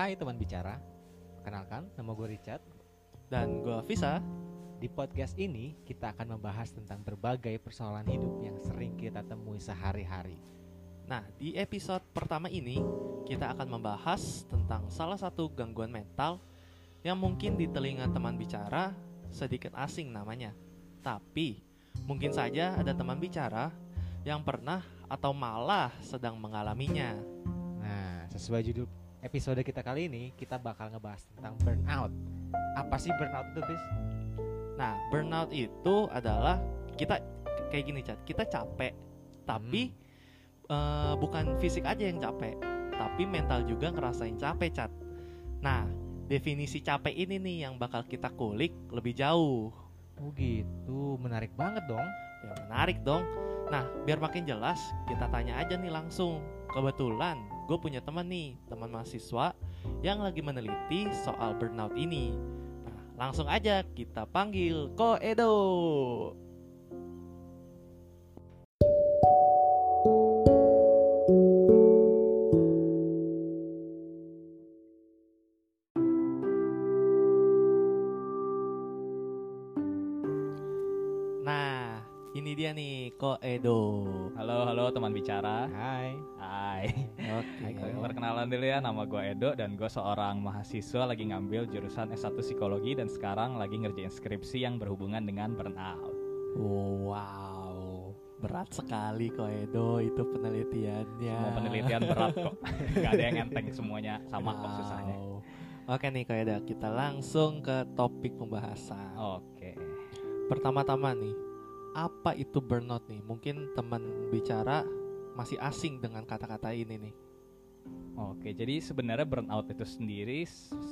Hai teman bicara, kenalkan nama gue Richard. Dan gue Visa. Di podcast ini kita akan membahas tentang berbagai persoalan hidup yang sering kita temui sehari-hari. Nah, di episode pertama ini kita akan membahas tentang salah satu gangguan mental yang mungkin di telinga teman bicara sedikit asing namanya. Tapi mungkin saja ada teman bicara yang pernah atau malah sedang mengalaminya. Nah, sesuai judul episode kita kali ini, kita bakal ngebahas tentang burnout. Apa sih burnout itu, Bis? Nah, burnout itu adalah kita kayak gini, Cat. Kita capek, tapi eh, bukan fisik aja yang capek, tapi mental juga ngerasain capek, Cat. Nah, definisi capek ini nih yang bakal kita kulik lebih jauh. Oh gitu, menarik banget dong. Ya menarik dong. Nah, biar makin jelas, kita tanya aja nih langsung. Kebetulan gue punya teman nih, teman mahasiswa yang lagi meneliti soal burnout ini. Nah, langsung aja kita panggil Ko Edo. Dia nih Ko Edo. Halo, halo teman bicara. Hai. Hai. Oke. Hai, Perkenalan dulu ya, nama gue Edo dan gue seorang mahasiswa lagi ngambil jurusan S1 Psikologi dan sekarang lagi ngerjain skripsi yang berhubungan dengan burnout. Wow, berat sekali Ko Edo itu penelitiannya. Semua penelitian berat kok. Gak ada yang enteng semuanya sama kok susahnya. Wow. Oke nih Ko Edo, kita langsung ke topik pembahasan. Oke. Pertama-tama nih, apa itu burnout nih? Mungkin teman bicara masih asing dengan kata-kata ini nih. Oke, jadi sebenarnya burnout itu sendiri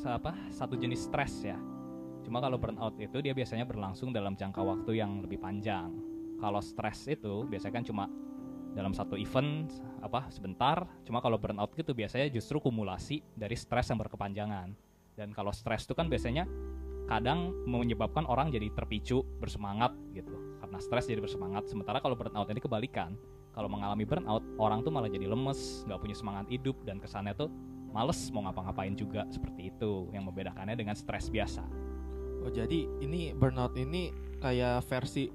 apa? Satu jenis stres ya. Cuma kalau burnout itu dia biasanya berlangsung dalam jangka waktu yang lebih panjang. Kalau stres itu biasanya kan cuma dalam satu event apa sebentar. Cuma kalau burnout itu biasanya justru kumulasi dari stres yang berkepanjangan. Dan kalau stres itu kan biasanya kadang menyebabkan orang jadi terpicu, bersemangat gitu. Karena stres jadi bersemangat. Sementara kalau burnout ini kebalikan. Kalau mengalami burnout, orang tuh malah jadi lemes, nggak punya semangat hidup dan kesannya tuh males mau ngapa-ngapain juga seperti itu yang membedakannya dengan stres biasa. Oh jadi ini burnout ini kayak versi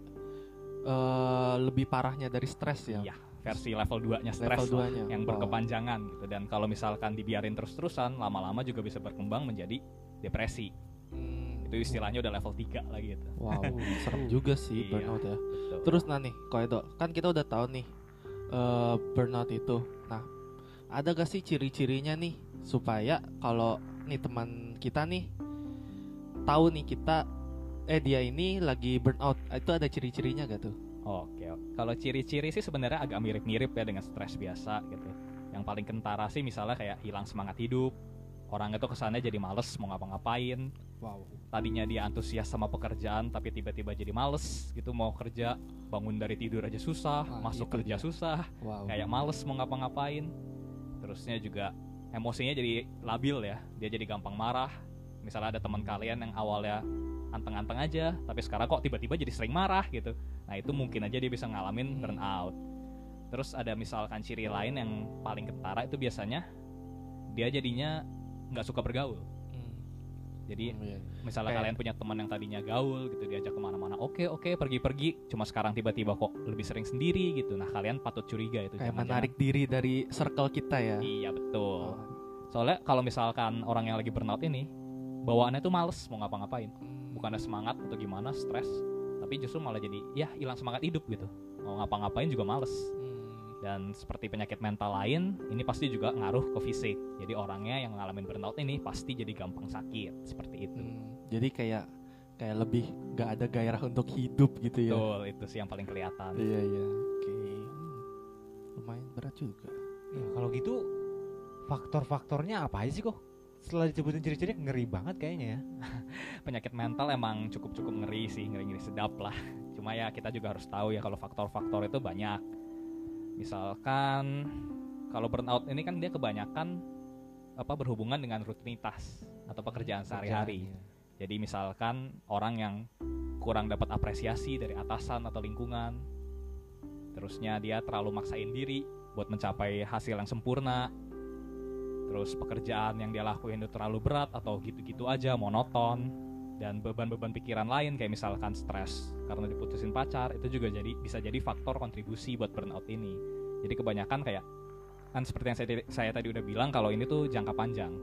eh, lebih parahnya dari stres ya? Iya, versi level 2-nya stres Level lah, 2-nya. yang Wow. berkepanjangan gitu dan kalau misalkan dibiarin terus-terusan lama-lama juga bisa berkembang menjadi depresi. Hmm, Itu istilahnya udah level 3 lagi gitu. Wow, serem juga sih Iya. burnout ya. Betul. Terus nah nih, Edo, kan kita udah tahu nih eh, burnout itu. Nah, ada gak sih ciri-cirinya nih supaya kalau nih teman kita nih tahu nih kita eh dia ini lagi burnout, itu ada ciri-cirinya gak tuh? Oke, oke. kalau ciri-ciri sih sebenarnya agak mirip-mirip ya dengan stres biasa gitu. Yang paling kentara sih misalnya kayak hilang semangat hidup, orang itu kesannya jadi males mau ngapa-ngapain, Wow. tadinya dia antusias sama pekerjaan tapi tiba-tiba jadi males gitu mau kerja bangun dari tidur aja susah Nah, masuk itu kerja dia. susah Wow. kayak males mau ngapa-ngapain terusnya juga emosinya jadi labil ya dia jadi gampang marah misalnya ada teman kalian yang awalnya anteng-anteng aja tapi sekarang kok tiba-tiba jadi sering marah gitu nah itu mungkin aja dia bisa ngalamin Hmm. burnout terus ada misalkan ciri lain yang paling kentara itu biasanya dia jadinya nggak suka bergaul. Jadi Hmm, iya. misalnya Kayak- kalian punya teman yang tadinya gaul gitu diajak ke mana-mana oke oke pergi-pergi cuma sekarang tiba-tiba kok lebih sering sendiri gitu nah kalian patut curiga itu Kayak jangan-jangan- menarik diri dari circle kita ya. iya betul Oh. soalnya kalau misalkan orang yang lagi burnout ini bawaannya tuh males mau ngapa-ngapain bukannya semangat atau gimana stres tapi justru malah jadi ya hilang semangat hidup gitu mau ngapa-ngapain juga males. Dan seperti penyakit mental lain ini pasti juga ngaruh ke fisik jadi orangnya yang ngalamin burnout ini pasti jadi gampang sakit seperti itu Hmm, jadi kayak kayak lebih gak ada gairah untuk hidup gitu ya. betul itu sih yang paling kelihatan Iya iya. Oke. Hmm, Lumayan berat juga. Ya, kalau gitu faktor-faktornya apa aja sih kok? Setelah disebutin ciri-ciri ngeri banget kayaknya ya. penyakit mental emang cukup-cukup ngeri sih, ngeri-ngeri sedap lah. Cuma ya kita juga harus tahu ya kalau faktor-faktor itu banyak. Misalkan kalau burnout ini kan dia kebanyakan apa berhubungan dengan rutinitas atau pekerjaan sehari-hari. Kerjaan, Jadi misalkan orang yang kurang dapat apresiasi dari atasan atau lingkungan. Terusnya dia terlalu maksain diri buat mencapai hasil yang sempurna. terus pekerjaan yang dia lakuin itu terlalu berat atau gitu-gitu aja monoton dan beban-beban pikiran lain kayak misalkan stres karena diputusin pacar itu juga jadi bisa jadi faktor kontribusi buat burnout ini jadi kebanyakan kayak kan seperti yang saya, saya tadi udah bilang kalau ini tuh jangka panjang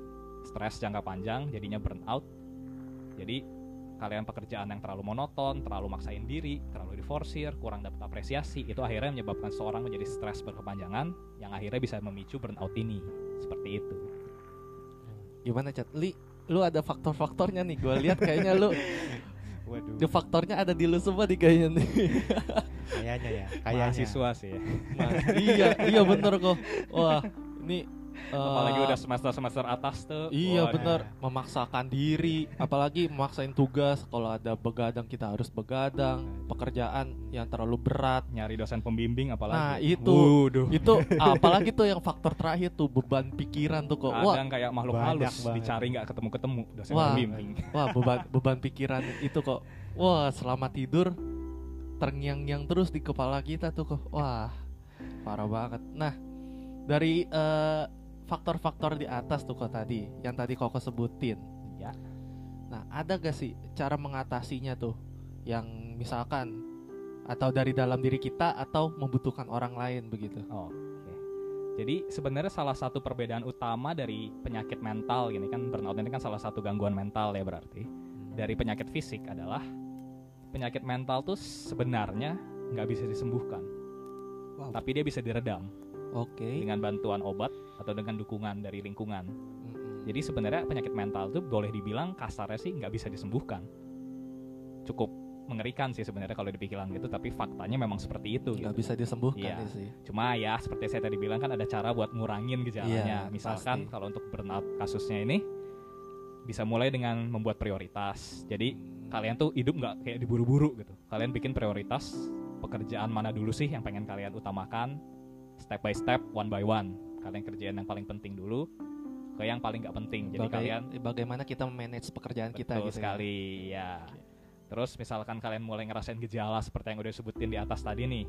stres jangka panjang jadinya burnout jadi kalian pekerjaan yang terlalu monoton, terlalu maksain diri, terlalu diforsir, kurang dapat apresiasi, itu akhirnya menyebabkan seorang menjadi stres berkepanjangan yang akhirnya bisa memicu burnout ini. Seperti itu. Gimana Chat? Li, lu ada faktor-faktornya nih. Gue lihat kayaknya lu Waduh. di faktornya ada di lu semua nih kayaknya nih. Kayaknya ya, kayaknya. Mahasiswa sih ya. Iya, iya bener kok. Wah, ini Apalagi udah semester-semester atas tuh. Iya Wah, bener memaksakan diri, apalagi memaksain tugas. Kalau ada begadang kita harus begadang. Pekerjaan yang terlalu berat. nyari dosen pembimbing apalagi. Nah itu, Waduh. itu apalagi tuh yang faktor terakhir tuh beban pikiran tuh kok. Wah, Kadang kayak makhluk Banyak halus banget. dicari nggak ketemu-ketemu dosen Wah. pembimbing. wah beban beban pikiran itu kok. Wah selama tidur terngiang-ngiang terus di kepala kita tuh kok. Wah parah banget. Nah dari eh, faktor-faktor di atas tuh kok tadi, yang tadi kok sebutin. Ya. Nah, ada gak sih cara mengatasinya tuh yang misalkan atau dari dalam diri kita atau membutuhkan orang lain begitu? Oke. Jadi sebenarnya salah satu perbedaan utama dari penyakit mental gini kan burnout ini kan salah satu gangguan mental ya berarti dari penyakit fisik adalah penyakit mental tuh sebenarnya nggak bisa disembuhkan, Wow. tapi dia bisa diredam Oke. dengan bantuan obat atau dengan dukungan dari lingkungan. Jadi sebenarnya penyakit mental tuh boleh dibilang kasarnya sih nggak bisa disembuhkan. Cukup mengerikan sih sebenarnya kalau dipikiran gitu, tapi faktanya memang seperti itu. nggak gitu. bisa disembuhkan ya sih. Cuma ya seperti saya tadi bilang kan ada cara buat ngurangin gejalanya. Iya, Misalkan pasti. kalau untuk burnout kasusnya ini bisa mulai dengan membuat prioritas. Jadi kalian tuh hidup nggak kayak diburu-buru gitu. Kalian bikin prioritas pekerjaan mana dulu sih yang pengen kalian utamakan step by step, one by one. Kalian kerjaan yang paling penting dulu ke yang paling nggak penting. Jadi Bagai- kalian bagaimana kita memanage pekerjaan kita gitu ya. sekali ya. Terus misalkan kalian mulai ngerasain gejala seperti yang udah disebutin di atas tadi nih,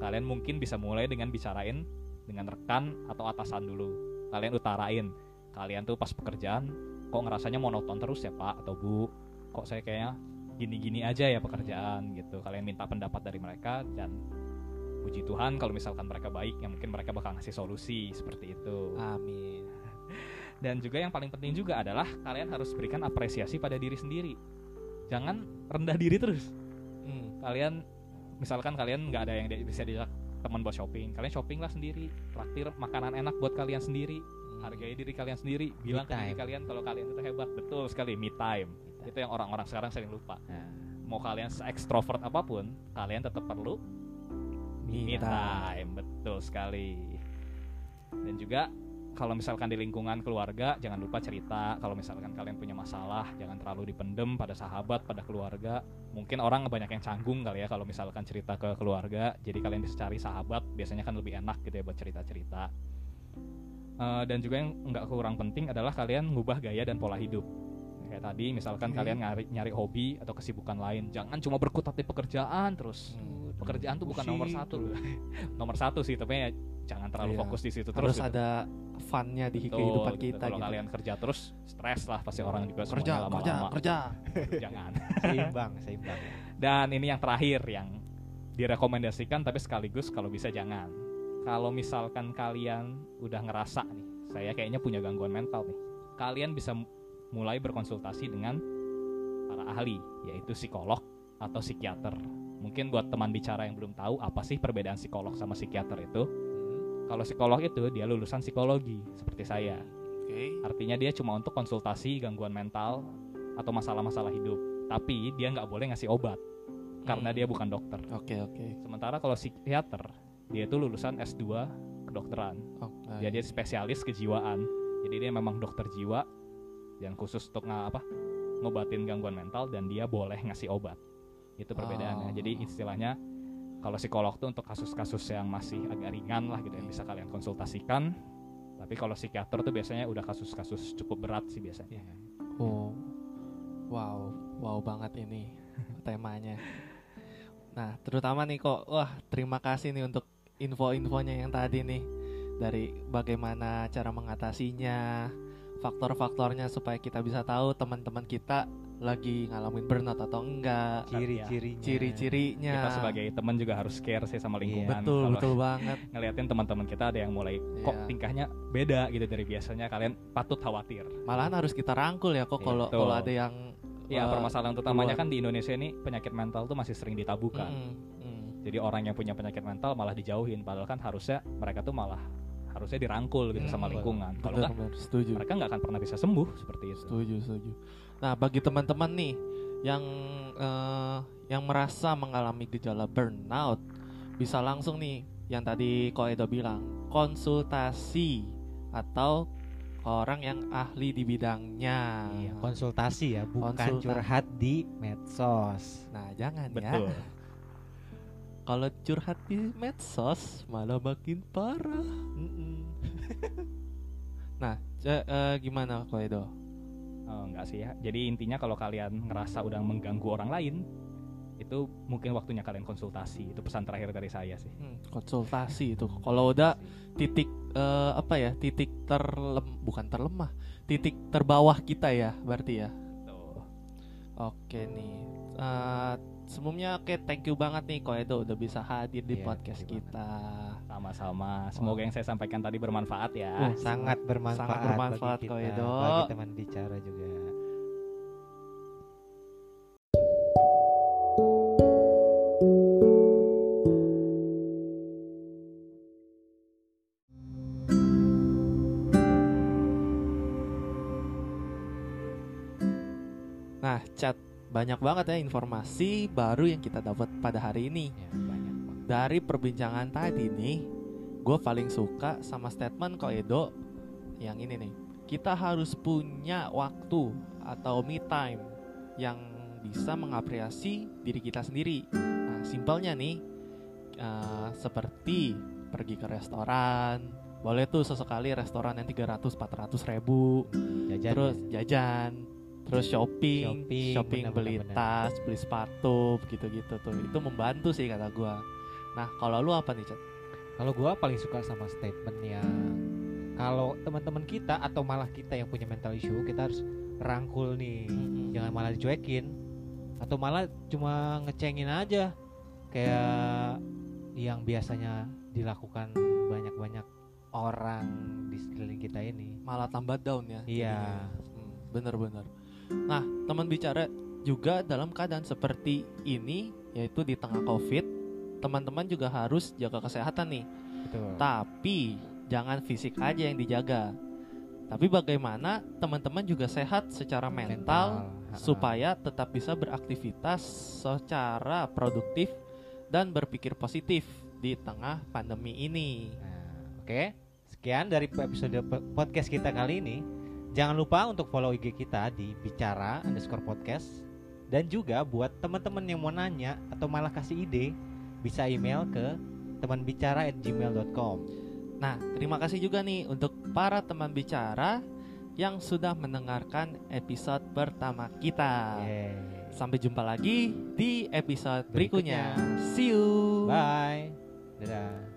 kalian mungkin bisa mulai dengan bicarain dengan rekan atau atasan dulu. Kalian utarain, kalian tuh pas pekerjaan kok ngerasanya monoton terus ya Pak atau Bu, kok saya kayaknya gini-gini aja ya pekerjaan gitu. Kalian minta pendapat dari mereka dan puji Tuhan kalau misalkan mereka baik ya mungkin mereka bakal ngasih solusi seperti itu. Amin. Dan juga yang paling penting juga adalah kalian harus berikan apresiasi pada diri sendiri. Jangan rendah diri terus. Hmm. Kalian misalkan kalian nggak ada yang bisa diajak teman buat shopping, kalian shopping lah sendiri, traktir makanan enak buat kalian sendiri, hargai diri kalian sendiri, bilang ke diri kalian kalau kalian itu hebat, betul sekali me time. Itu yang orang-orang sekarang sering lupa. Nah, Mau kalian se-extrovert apa pun, kalian tetap perlu Me me time. betul sekali. Dan juga kalau misalkan di lingkungan keluarga jangan lupa cerita. Kalau misalkan kalian punya masalah, jangan terlalu dipendem pada sahabat, pada keluarga. Mungkin orang banyak yang canggung kali ya kalau misalkan cerita ke keluarga. Jadi kalian bisa cari sahabat, biasanya kan lebih enak gitu ya buat cerita-cerita. Eh, dan juga yang nggak kurang penting adalah kalian ngubah gaya dan pola hidup. Kayak tadi misalkan Oke. kalian nyari nyari hobi atau kesibukan lain, jangan cuma berkutat di pekerjaan terus Hmm. Pekerjaan tuh bukan nomor satu nomor satu sih tapi ya jangan terlalu Iya. fokus di situ Harus terus gitu. ada funnya di Betul, kehidupan gitu. kita kalau gitu. kalian kerja terus stres lah pasti orang juga kerja, semuanya kerja, lama-lama kerja. jangan seimbang, seimbang. dan ini yang terakhir yang direkomendasikan tapi sekaligus kalau bisa jangan kalau misalkan kalian udah ngerasa nih saya kayaknya punya gangguan mental nih kalian bisa mulai berkonsultasi dengan para ahli yaitu psikolog atau psikiater mungkin buat teman bicara yang belum tahu apa sih perbedaan psikolog sama psikiater itu kalau psikolog itu dia lulusan psikologi seperti saya Oke. artinya dia cuma untuk konsultasi gangguan mental atau masalah-masalah hidup tapi dia nggak boleh ngasih obat karena Hmm. dia bukan dokter Oke, oke. sementara kalau psikiater dia itu lulusan S2 kedokteran Oke. jadi dia spesialis kejiwaan jadi dia memang dokter jiwa yang khusus untuk nga- apa ngobatin gangguan mental dan dia boleh ngasih obat itu perbedaannya. Oh. jadi istilahnya kalau psikolog tuh untuk kasus-kasus yang masih agak ringan lah gitu yang bisa kalian konsultasikan. Tapi kalau psikiater tuh biasanya udah kasus-kasus cukup berat sih biasanya. Oh. Wow, wow banget ini temanya. Nah, terutama nih kok, wah terima kasih nih untuk info-infonya yang tadi nih. Dari bagaimana cara mengatasinya, faktor-faktornya supaya kita bisa tahu teman-teman kita lagi ngalamin burnout atau enggak, Ciri-cirinya. ciri-cirinya. Kita sebagai teman juga harus care sih sama Iya. lingkungan. betul Kalau betul banget. ngeliatin teman-teman kita ada yang mulai kok Iya. tingkahnya beda gitu dari biasanya, kalian patut khawatir. Malahan harus kita rangkul ya kok Iya, kalau betul. kalau ada yang Ya eh, permasalahan utamanya keluar. kan di Indonesia ini penyakit mental tuh masih sering ditabukan. mm, mm. Jadi orang yang punya penyakit mental malah dijauhin, padahal kan harusnya mereka tuh malah harusnya dirangkul gitu sama Hmm, lingkungan. Kalau nggak, mereka nggak akan pernah bisa sembuh seperti itu. Setuju, setuju. Nah, bagi teman-teman nih yang eh, yang merasa mengalami gejala burnout, bisa langsung nih yang tadi Ko Edo bilang, konsultasi atau orang yang ahli di bidangnya. Iya, konsultasi ya, bukan Konsultasi. curhat di medsos. Nah, jangan Betul. ya. Kalau curhat di medsos malah makin parah. Nah, c- eh, gimana Ko Edo? Eh, enggak sih ya. Jadi intinya kalau kalian ngerasa udah mengganggu orang lain, itu mungkin waktunya kalian konsultasi. Itu pesan terakhir dari saya sih. Hmm, konsultasi itu. Kalau udah titik eh, apa ya titik terlem bukan terlemah titik terbawah kita ya berarti ya Tuh. oke nih Eh, sebelumnya oke thank you banget nih Ko Edo udah bisa hadir di Iya, podcast kita Sama-sama. Semoga yang saya sampaikan tadi bermanfaat ya. Oh, sangat bermanfaat, sangat bermanfaat, bagi Ko kita, Edo. bagi teman bicara juga. Banyak banget ya informasi baru yang kita dapat pada hari ini Ya, banyak banget. dari perbincangan tadi nih, gue paling suka sama statement Ko Edo yang ini nih. Kita harus punya waktu atau me time yang bisa mengapresiasi diri kita sendiri. Nah, simpelnya nih, eh, seperti pergi ke restoran, boleh tuh sesekali restoran yang 300-400 ribu, Jajan. terus jajan, terus shopping, Shopping, shopping, bener, beli bener, tas, beli sepatu, gitu-gitu tuh. Itu membantu sih kata gua. Nah, kalau lu apa nih, Chat? Kalau gua paling suka sama statement yang kalau teman-teman kita atau malah kita yang punya mental issue, kita harus rangkul nih. Jangan malah dicuekin atau malah cuma ngecengin aja kayak yang biasanya dilakukan banyak-banyak orang di sekeliling kita ini. Malah tambah down ya. Iya. Hmm, Bener-bener. Nah, teman bicara juga dalam keadaan seperti ini, yaitu di tengah COVID, teman-teman juga harus jaga kesehatan nih. Betul. Tapi jangan fisik aja yang dijaga. Tapi bagaimana teman-teman juga sehat secara mental, Ha-ha. supaya tetap bisa beraktivitas secara produktif dan berpikir positif di tengah pandemi ini. Nah, Oke, sekian dari episode po- podcast kita kali ini. Jangan lupa untuk follow IG kita di bicara underscore podcast dan juga buat teman-teman yang mau nanya atau malah kasih ide bisa email ke temanbicara@gmail.com. Nah, terima kasih juga nih untuk para teman bicara yang sudah mendengarkan episode pertama kita. Yeay. Sampai jumpa lagi di episode Berikutnya. berikutnya. See you. Bye. Dadah.